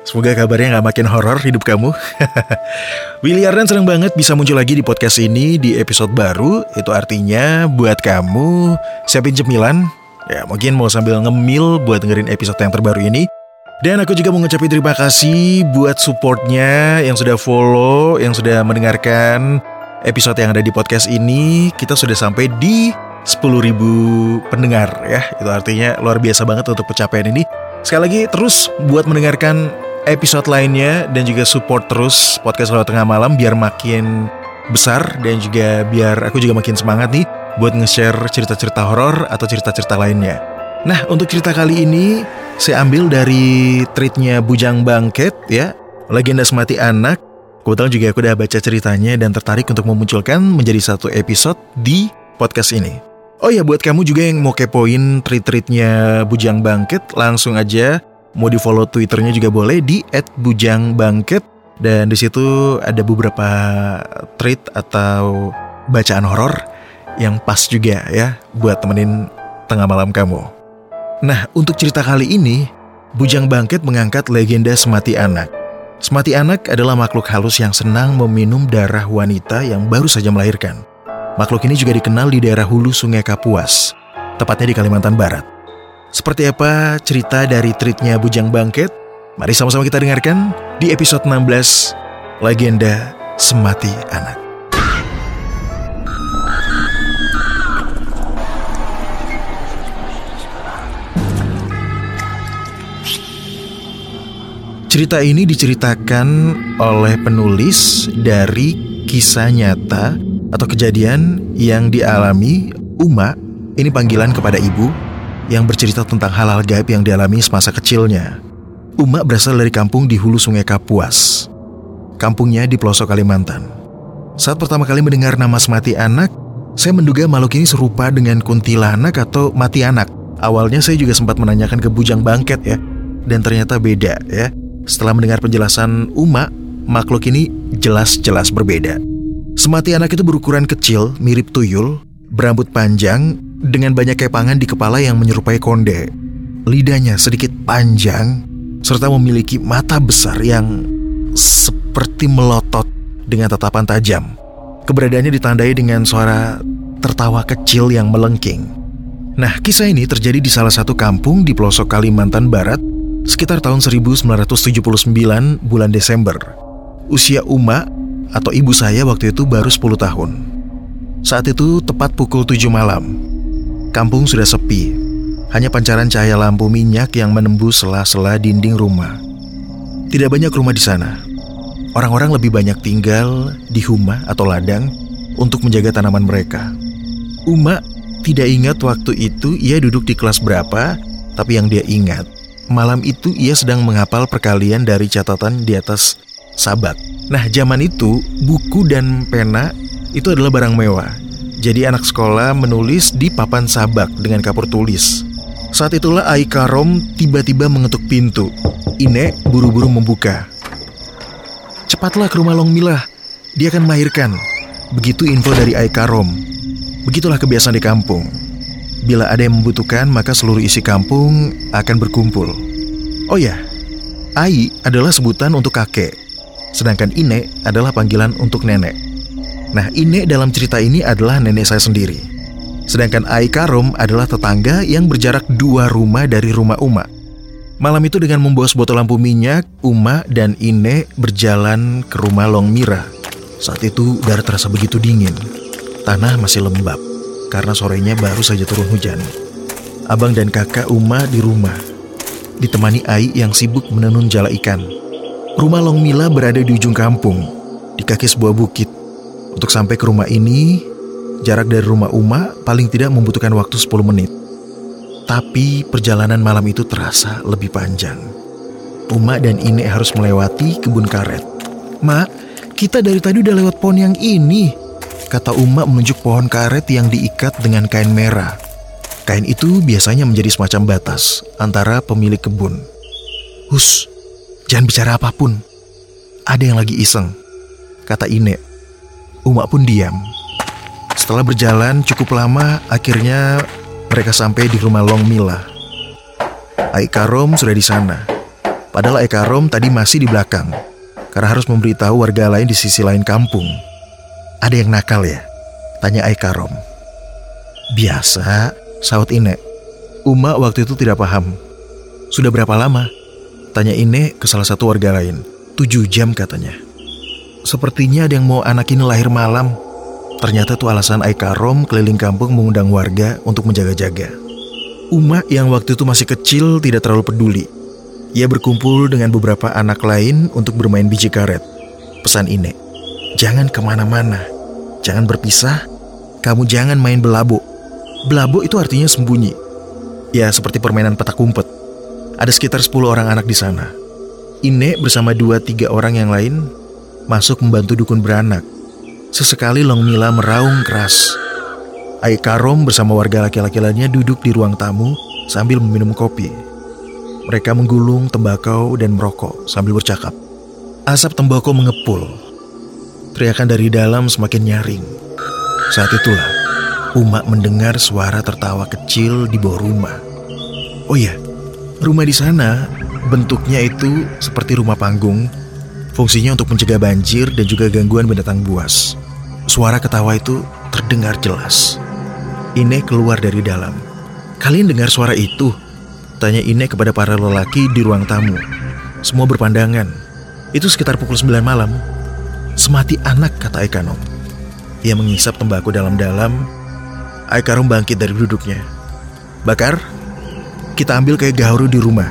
Semoga kabarnya nggak makin horor hidup kamu. Willy Ardan seneng banget bisa muncul lagi di podcast ini di episode baru. Itu artinya buat kamu siapin cemilan. Ya mungkin mau sambil ngemil buat dengerin episode yang terbaru ini. Dan aku juga mau ngucapin terima kasih buat supportnya yang sudah follow, yang sudah mendengarkan episode yang ada di podcast ini. Kita sudah sampai di 10.000 pendengar ya. Itu artinya luar biasa banget untuk pencapaian ini. Sekali lagi terus buat mendengarkan episode lainnya dan juga support terus podcast Lewat Tengah Malam biar makin besar dan juga biar aku juga makin semangat nih buat nge-share cerita-cerita horor atau cerita-cerita lainnya. Nah, untuk cerita kali ini saya ambil dari tweetnya Bujang Bangket ya, Legenda Semati Anak. Kebetulan juga aku udah baca ceritanya dan tertarik untuk memunculkan menjadi satu episode di podcast ini. Oh ya buat kamu juga yang mau kepoin tweet-tweetnya Bujang Bangket Langsung aja mau di follow twitternya juga boleh di @bujangbangket Dan di situ ada beberapa tweet atau bacaan horor yang pas juga ya buat temenin tengah malam kamu. Nah untuk cerita kali ini Bujang Bangket mengangkat legenda Semati Anak. Semati Anak adalah makhluk halus yang senang meminum darah wanita yang baru saja melahirkan. Makhluk ini juga dikenal di daerah hulu Sungai Kapuas, tepatnya di Kalimantan Barat. Seperti apa cerita dari treatnya Bujang Bangket? Mari sama-sama kita dengarkan di episode 16, Legenda Semati Anak. Cerita ini diceritakan oleh penulis dari kisah nyata atau kejadian yang dialami Uma, ini panggilan kepada ibu yang bercerita tentang hal-hal gaib yang dialami semasa kecilnya. Uma berasal dari kampung di hulu sungai Kapuas. Kampungnya di pelosok Kalimantan. Saat pertama kali mendengar nama semati anak, saya menduga makhluk ini serupa dengan kuntilanak atau mati anak. Awalnya saya juga sempat menanyakan ke bujang bangket ya, dan ternyata beda ya. Setelah mendengar penjelasan Uma, makhluk ini jelas-jelas berbeda. Semati anak itu berukuran kecil, mirip tuyul, berambut panjang, dengan banyak kepangan di kepala yang menyerupai konde. Lidahnya sedikit panjang, serta memiliki mata besar yang seperti melotot dengan tatapan tajam. Keberadaannya ditandai dengan suara tertawa kecil yang melengking. Nah, kisah ini terjadi di salah satu kampung di pelosok Kalimantan Barat sekitar tahun 1979 bulan Desember. Usia Uma atau ibu saya waktu itu baru 10 tahun. Saat itu tepat pukul 7 malam. Kampung sudah sepi. Hanya pancaran cahaya lampu minyak yang menembus sela-sela dinding rumah. Tidak banyak rumah di sana. Orang-orang lebih banyak tinggal di rumah atau ladang untuk menjaga tanaman mereka. Uma tidak ingat waktu itu ia duduk di kelas berapa, tapi yang dia ingat, malam itu ia sedang menghafal perkalian dari catatan di atas sabak. Nah, zaman itu buku dan pena itu adalah barang mewah. Jadi anak sekolah menulis di papan sabak dengan kapur tulis. Saat itulah Aika Rom tiba-tiba mengetuk pintu. Ine buru-buru membuka. Cepatlah ke rumah Long Milah. Dia akan melahirkan. Begitu info dari Aika Rom. Begitulah kebiasaan di kampung. Bila ada yang membutuhkan, maka seluruh isi kampung akan berkumpul. Oh ya, Ai adalah sebutan untuk kakek, sedangkan Ine adalah panggilan untuk nenek. Nah, Ine dalam cerita ini adalah nenek saya sendiri. Sedangkan Ai Karom adalah tetangga yang berjarak dua rumah dari rumah Uma. Malam itu dengan membawa sebotol lampu minyak, Uma dan Ine berjalan ke rumah Long Mira. Saat itu udara terasa begitu dingin. Tanah masih lembab karena sorenya baru saja turun hujan. Abang dan kakak Uma di rumah, ditemani Ai yang sibuk menenun jala ikan. Rumah Long Mila berada di ujung kampung, di kaki sebuah bukit. Untuk sampai ke rumah ini, jarak dari rumah Uma paling tidak membutuhkan waktu 10 menit. Tapi perjalanan malam itu terasa lebih panjang. Uma dan Ine harus melewati kebun karet. Mak, kita dari tadi udah lewat pohon yang ini, kata Uma menunjuk pohon karet yang diikat dengan kain merah. Kain itu biasanya menjadi semacam batas antara pemilik kebun. Hus, jangan bicara apa pun. Ada yang lagi iseng, kata Ine. Uma pun diam. Setelah berjalan cukup lama, akhirnya mereka sampai di rumah Long Mila. Aikarom sudah di sana. Padahal Aikarom tadi masih di belakang, karena harus memberitahu warga lain di sisi lain kampung. Ada yang nakal ya? Tanya Aikarom. Biasa, saut Ine. Uma waktu itu tidak paham. Sudah berapa lama? Tanya Ine ke salah satu warga lain. Tujuh jam katanya. Sepertinya ada yang mau anak ini lahir malam. Ternyata itu alasan Aikarom keliling kampung mengundang warga untuk menjaga-jaga. Uma yang waktu itu masih kecil tidak terlalu peduli. Ia berkumpul dengan beberapa anak lain untuk bermain biji karet. Pesan Ine, jangan ke mana-mana, jangan berpisah, kamu jangan main belabo. Belabo itu artinya sembunyi. Ya seperti permainan petak umpet. Ada sekitar 10 orang anak di sana. Ine bersama dua tiga orang yang lain masuk membantu dukun beranak. Sesekali Long Mila meraung keras. Aikarom bersama warga laki-laki lainnya duduk di ruang tamu sambil meminum kopi. Mereka menggulung tembakau dan merokok sambil bercakap. Asap tembakau mengepul. Teriakan dari dalam semakin nyaring. Saat itulah, Uma mendengar suara tertawa kecil di bawah rumah. Oh iya, rumah di sana bentuknya itu seperti rumah panggung. Fungsinya untuk mencegah banjir dan juga gangguan binatang buas. Suara ketawa itu terdengar jelas. Ine keluar dari dalam. Kalian dengar suara itu? Tanya Ine kepada para lelaki di ruang tamu. Semua berpandangan. Itu sekitar pukul 9 malam. Semati anak, kata Aikanom. Ia mengisap tembakau dalam-dalam. Aikarom bangkit dari duduknya. Bakar, kita ambil kayak gaharu di rumah.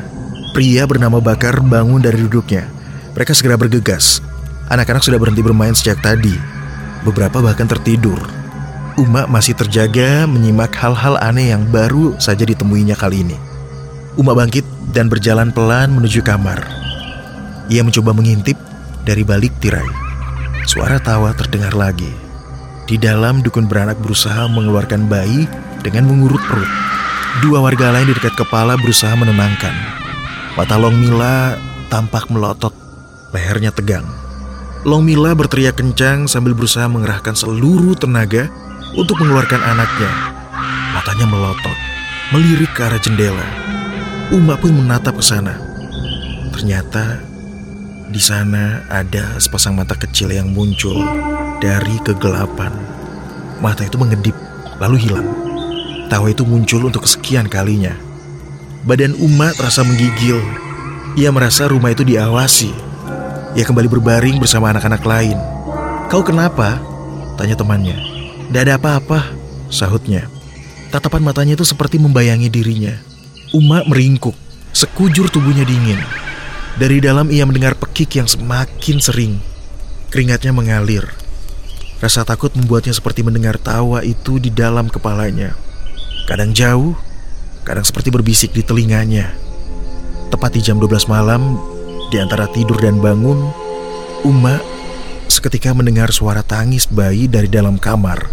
Pria bernama Bakar bangun dari duduknya. Mereka segera bergegas. Anak-anak sudah berhenti bermain sejak tadi. Beberapa bahkan tertidur. Uma masih terjaga menyimak hal-hal aneh yang baru saja ditemuinya kali ini. Uma bangkit dan berjalan pelan menuju kamar. Ia mencoba mengintip dari balik tirai. Suara tawa terdengar lagi. Di dalam dukun beranak berusaha mengeluarkan bayi dengan mengurut perut. Dua warga lain di dekat kepala berusaha menenangkan. Mata Long Mila tampak melotot, lehernya tegang. Long Mila berteriak kencang sambil berusaha mengerahkan seluruh tenaga untuk mengeluarkan anaknya. Matanya melotot, melirik ke arah jendela. Uma pun menatap ke sana. Ternyata di sana ada sepasang mata kecil yang muncul dari kegelapan. Mata itu mengedip, lalu hilang. Tawa itu muncul untuk kesekian kalinya. Badan Uma terasa menggigil. Ia merasa rumah itu diawasi. Ia kembali berbaring bersama anak-anak lain. Kau kenapa? Tanya temannya. Tidak ada apa-apa, sahutnya. Tatapan matanya itu seperti membayangi dirinya. Uma meringkuk, sekujur tubuhnya dingin. Dari dalam ia mendengar pekik yang semakin sering. Keringatnya mengalir. Rasa takut membuatnya seperti mendengar tawa itu di dalam kepalanya. Kadang jauh, kadang seperti berbisik di telinganya. Tepat di jam 12 malam, di antara tidur dan bangun, Uma seketika mendengar suara tangis bayi dari dalam kamar.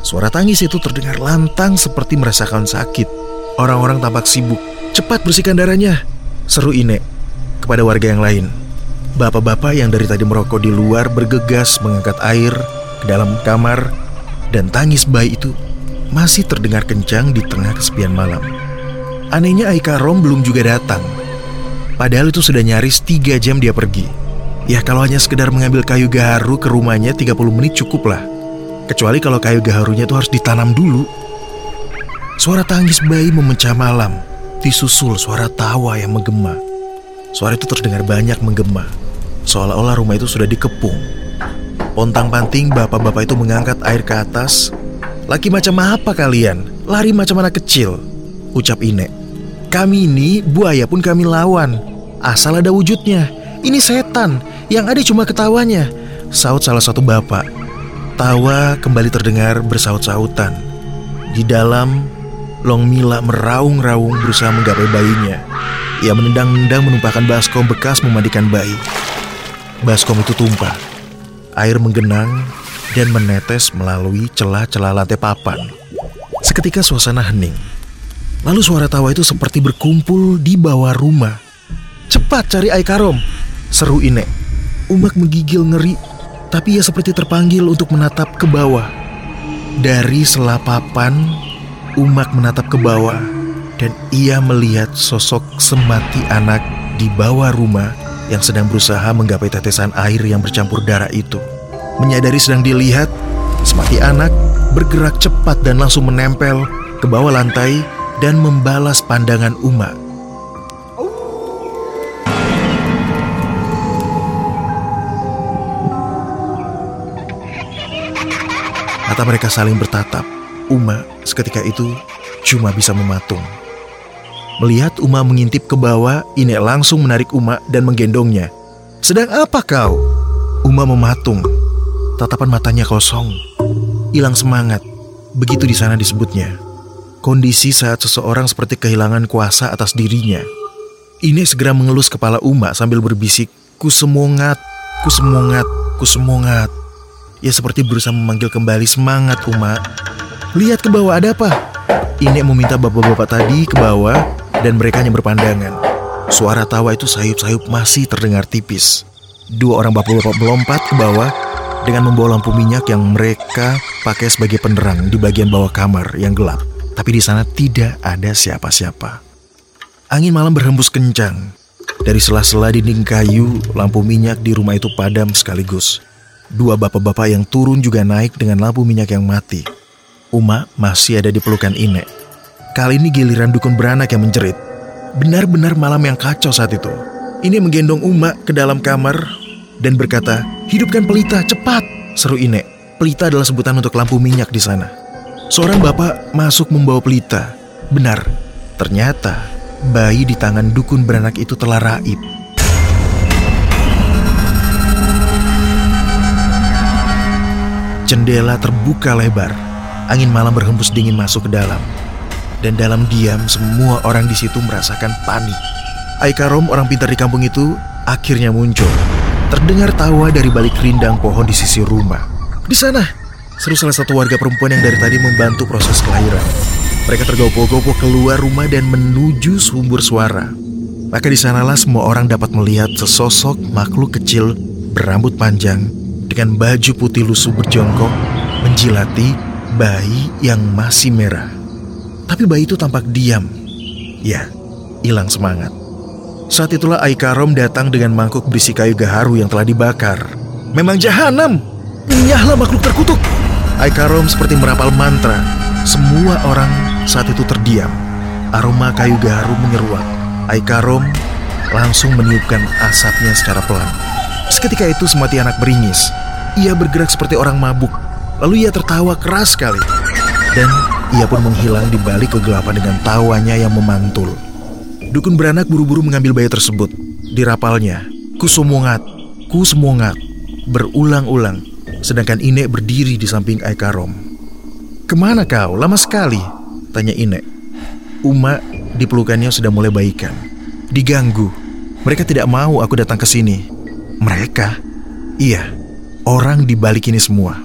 Suara tangis itu terdengar lantang seperti merasakan sakit. Orang-orang tampak sibuk. Cepat bersihkan darahnya, seru Ine kepada warga yang lain. Bapak-bapak yang dari tadi merokok di luar bergegas mengangkat air ke dalam kamar dan tangis bayi itu masih terdengar kencang di tengah kesepian malam. Anehnya Aika Rom belum juga datang. Padahal itu sudah nyaris tiga jam dia pergi. Ya kalau hanya sekedar mengambil kayu gaharu ke rumahnya 30 menit cukup lah. Kecuali kalau kayu gaharunya itu harus ditanam dulu. Suara tangis bayi memecah malam, disusul suara tawa yang menggema. Suara itu terdengar banyak menggema, seolah-olah rumah itu sudah dikepung. Pontang-panting bapak-bapak itu mengangkat air ke atas. Laki macam apa kalian? Lari macam anak kecil, ucap Ine. Kami ini buaya pun kami lawan. Asal ada wujudnya. Ini setan, yang ada cuma ketawanya. Saut salah satu bapak. Tawa kembali terdengar bersaut-sautan. Di dalam, Long Mila meraung-raung berusaha menggapai bayinya. Ia menendang-nendang menumpahkan baskom bekas memandikan bayi. Baskom itu tumpah. Air menggenang dan menetes melalui celah-celah lantai papan. Seketika suasana hening. Lalu suara tawa itu seperti berkumpul di bawah rumah. Cepat cari Aikarom, seru Ine. Umak menggigil ngeri, tapi ia seperti terpanggil untuk menatap ke bawah. Dari selapapan, Umak menatap ke bawah dan ia melihat sosok semati anak di bawah rumah yang sedang berusaha menggapai tetesan air yang bercampur darah itu. Menyadari sedang dilihat, semati anak bergerak cepat dan langsung menempel ke bawah lantai dan membalas pandangan Uma. Mata mereka saling bertatap. Uma seketika itu cuma bisa mematung. Melihat Uma mengintip ke bawah, Ine langsung menarik Uma dan menggendongnya. Sedang apa kau? Uma mematung. Tatapan matanya kosong. Hilang semangat. Begitu di sana disebutnya. Kondisi saat seseorang seperti kehilangan kuasa atas dirinya. Ine segera mengelus kepala Uma sambil berbisik, Ku semongat, ku semongat, ku semongat. Ia seperti berusaha memanggil kembali semangat Uma. Lihat ke bawah ada apa? Ine meminta bapak-bapak tadi ke bawah dan mereka hanya berpandangan. Suara tawa itu sayup-sayup masih terdengar tipis. Dua orang bapak-bapak melompat ke bawah dengan membawa lampu minyak yang mereka pakai sebagai penerang di bagian bawah kamar yang gelap. Tapi di sana tidak ada siapa-siapa. Angin malam berhembus kencang. Dari sela-sela dinding kayu, lampu minyak di rumah itu padam sekaligus. Dua bapak-bapak yang turun juga naik dengan lampu minyak yang mati. Uma masih ada di pelukan Ine. Kali ini giliran dukun beranak yang menjerit. Benar-benar malam yang kacau saat itu. Ini menggendong Uma ke dalam kamar dan berkata, Hidupkan pelita, cepat! Seru Ine. Pelita adalah sebutan untuk lampu minyak di sana. Seorang bapak masuk membawa pelita. Benar, ternyata bayi di tangan dukun beranak itu telah raib. Jendela terbuka lebar. Angin malam berhembus dingin masuk ke dalam. Dan dalam diam semua orang di situ merasakan panik. Aikarom orang pintar di kampung itu akhirnya muncul. Terdengar tawa dari balik rindang pohon di sisi rumah. Di sana, seru salah satu warga perempuan yang dari tadi membantu proses kelahiran. Mereka tergopoh-gopoh keluar rumah dan menuju sumber suara. Maka di sanalah semua orang dapat melihat sesosok makhluk kecil berambut panjang dengan baju putih lusuh berjongkok menjilati bayi yang masih merah. Tapi bayi itu tampak diam. Ya, hilang semangat. Saat itulah Aikarom datang dengan mangkuk berisi kayu gaharu yang telah dibakar. Memang jahanam! Nyahlah makhluk terkutuk! Aikarom seperti merapal mantra. Semua orang saat itu terdiam. Aroma kayu gaharu menyeruak. Aikarom langsung meniupkan asapnya secara pelan. Seketika itu semati anak beringis. Ia bergerak seperti orang mabuk. Lalu ia tertawa keras sekali. Dan ia pun menghilang di balik kegelapan dengan tawanya yang memantul. Dukun beranak buru-buru mengambil bayi tersebut. Dirapalnya, kusumungat, kusumungat, berulang-ulang. Sedangkan Ine berdiri di samping Aikarom. Ke mana kau? Lama sekali, tanya Ine. Uma di pelukannya sudah mulai baikan. Diganggu. Mereka tidak mau aku datang ke sini. Mereka? Iya, orang di balik ini semua.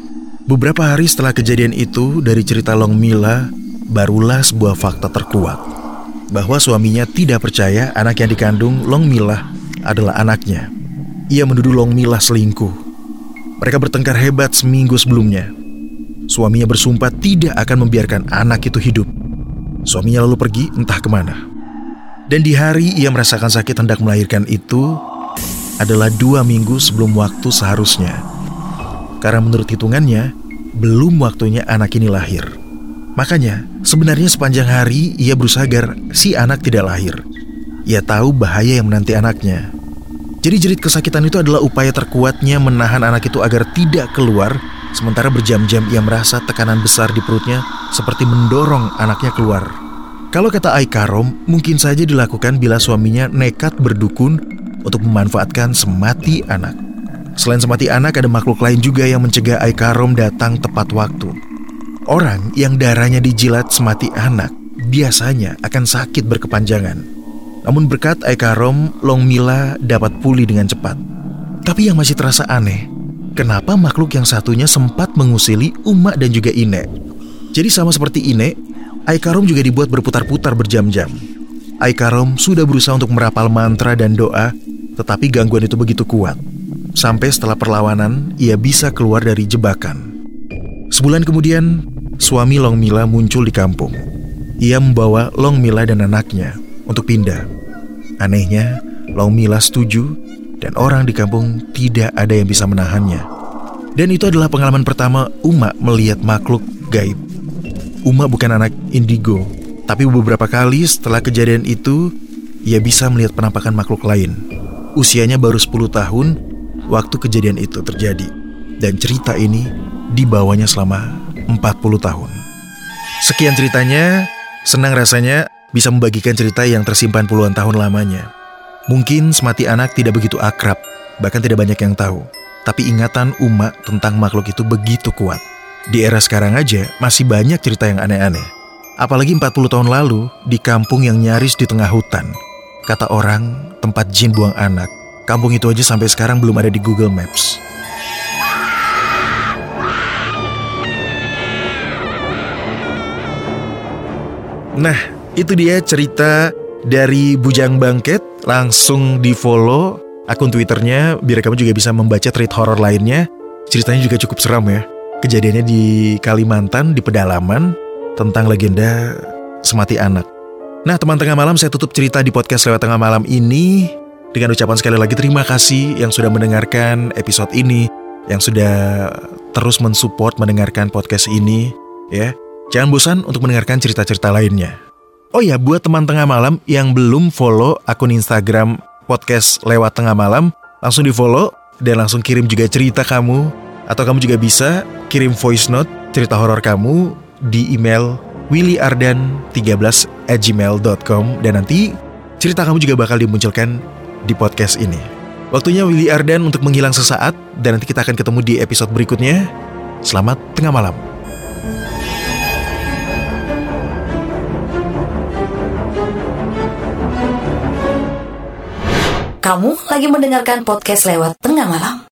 Beberapa hari setelah kejadian itu, dari cerita Long Mila, barulah sebuah fakta terkuat. Bahwa suaminya tidak percaya anak yang dikandung Long Mila adalah anaknya. Ia menuduh Long Mila selingkuh. Mereka bertengkar hebat seminggu sebelumnya. Suaminya bersumpah tidak akan membiarkan anak itu hidup. Suaminya lalu pergi entah ke mana. Dan di hari ia merasakan sakit hendak melahirkan itu adalah dua minggu sebelum waktu seharusnya. Karena menurut hitungannya, belum waktunya anak ini lahir. Makanya, sebenarnya sepanjang hari ia berusaha agar si anak tidak lahir. Ia tahu bahaya yang menanti anaknya. Jadi jerit kesakitan itu adalah upaya terkuatnya menahan anak itu agar tidak keluar, sementara berjam-jam ia merasa tekanan besar di perutnya seperti mendorong anaknya keluar. Kalau kata Aikarom, mungkin saja dilakukan bila suaminya nekat berdukun untuk memanfaatkan semati anak. Selain semati anak, ada makhluk lain juga yang mencegah Aikarom datang tepat waktu. Orang yang darahnya dijilat semati anak biasanya akan sakit berkepanjangan. Namun berkat Aikarom, Long Mila dapat pulih dengan cepat. Tapi yang masih terasa aneh, kenapa makhluk yang satunya sempat mengusili Uma dan juga Ine? Jadi sama seperti Ine, Aikarom juga dibuat berputar-putar berjam-jam. Aikarom sudah berusaha untuk merapal mantra dan doa, tetapi gangguan itu begitu kuat. Sampai setelah perlawanan, ia bisa keluar dari jebakan. Sebulan kemudian, suami Long Mila muncul di kampung. Ia membawa Long Mila dan anaknya untuk pindah. Anehnya, Long Mila setuju dan orang di kampung tidak ada yang bisa menahannya. Dan itu adalah pengalaman pertama Uma melihat makhluk gaib. Uma bukan anak indigo, tapi beberapa kali setelah kejadian itu, ia bisa melihat penampakan makhluk lain. Usianya baru 10 tahun waktu kejadian itu terjadi. Dan cerita ini dibawanya selama 40 tahun. Sekian ceritanya, senang rasanya bisa membagikan cerita yang tersimpan puluhan tahun lamanya. Mungkin semati anak tidak begitu akrab, bahkan tidak banyak yang tahu. Tapi ingatan Uma tentang makhluk itu begitu kuat. Di era sekarang aja masih banyak cerita yang aneh-aneh. Apalagi 40 tahun lalu di kampung yang nyaris di tengah hutan. Kata orang, tempat jin buang anak. Kampung itu aja sampai sekarang belum ada di Google Maps. Nah, itu dia cerita dari Bujang Bangket langsung di follow akun Twitternya biar kamu juga bisa membaca tweet horor lainnya. Ceritanya juga cukup seram ya. Kejadiannya di Kalimantan di pedalaman tentang legenda semati anak. Nah teman tengah malam saya tutup cerita di podcast lewat tengah malam ini dengan ucapan sekali lagi terima kasih yang sudah mendengarkan episode ini, yang sudah terus mensupport mendengarkan podcast ini ya. Jangan bosan untuk mendengarkan cerita-cerita lainnya. Oh ya, buat teman tengah malam yang belum follow akun Instagram podcast lewat tengah malam, langsung di follow dan langsung kirim juga cerita kamu. Atau kamu juga bisa kirim voice note cerita horor kamu di email willyardan13 at gmail.com dan nanti cerita kamu juga bakal dimunculkan di podcast ini. Waktunya Willy Ardan untuk menghilang sesaat dan nanti kita akan ketemu di episode berikutnya. Selamat tengah malam. Kamu lagi mendengarkan podcast lewat tengah malam.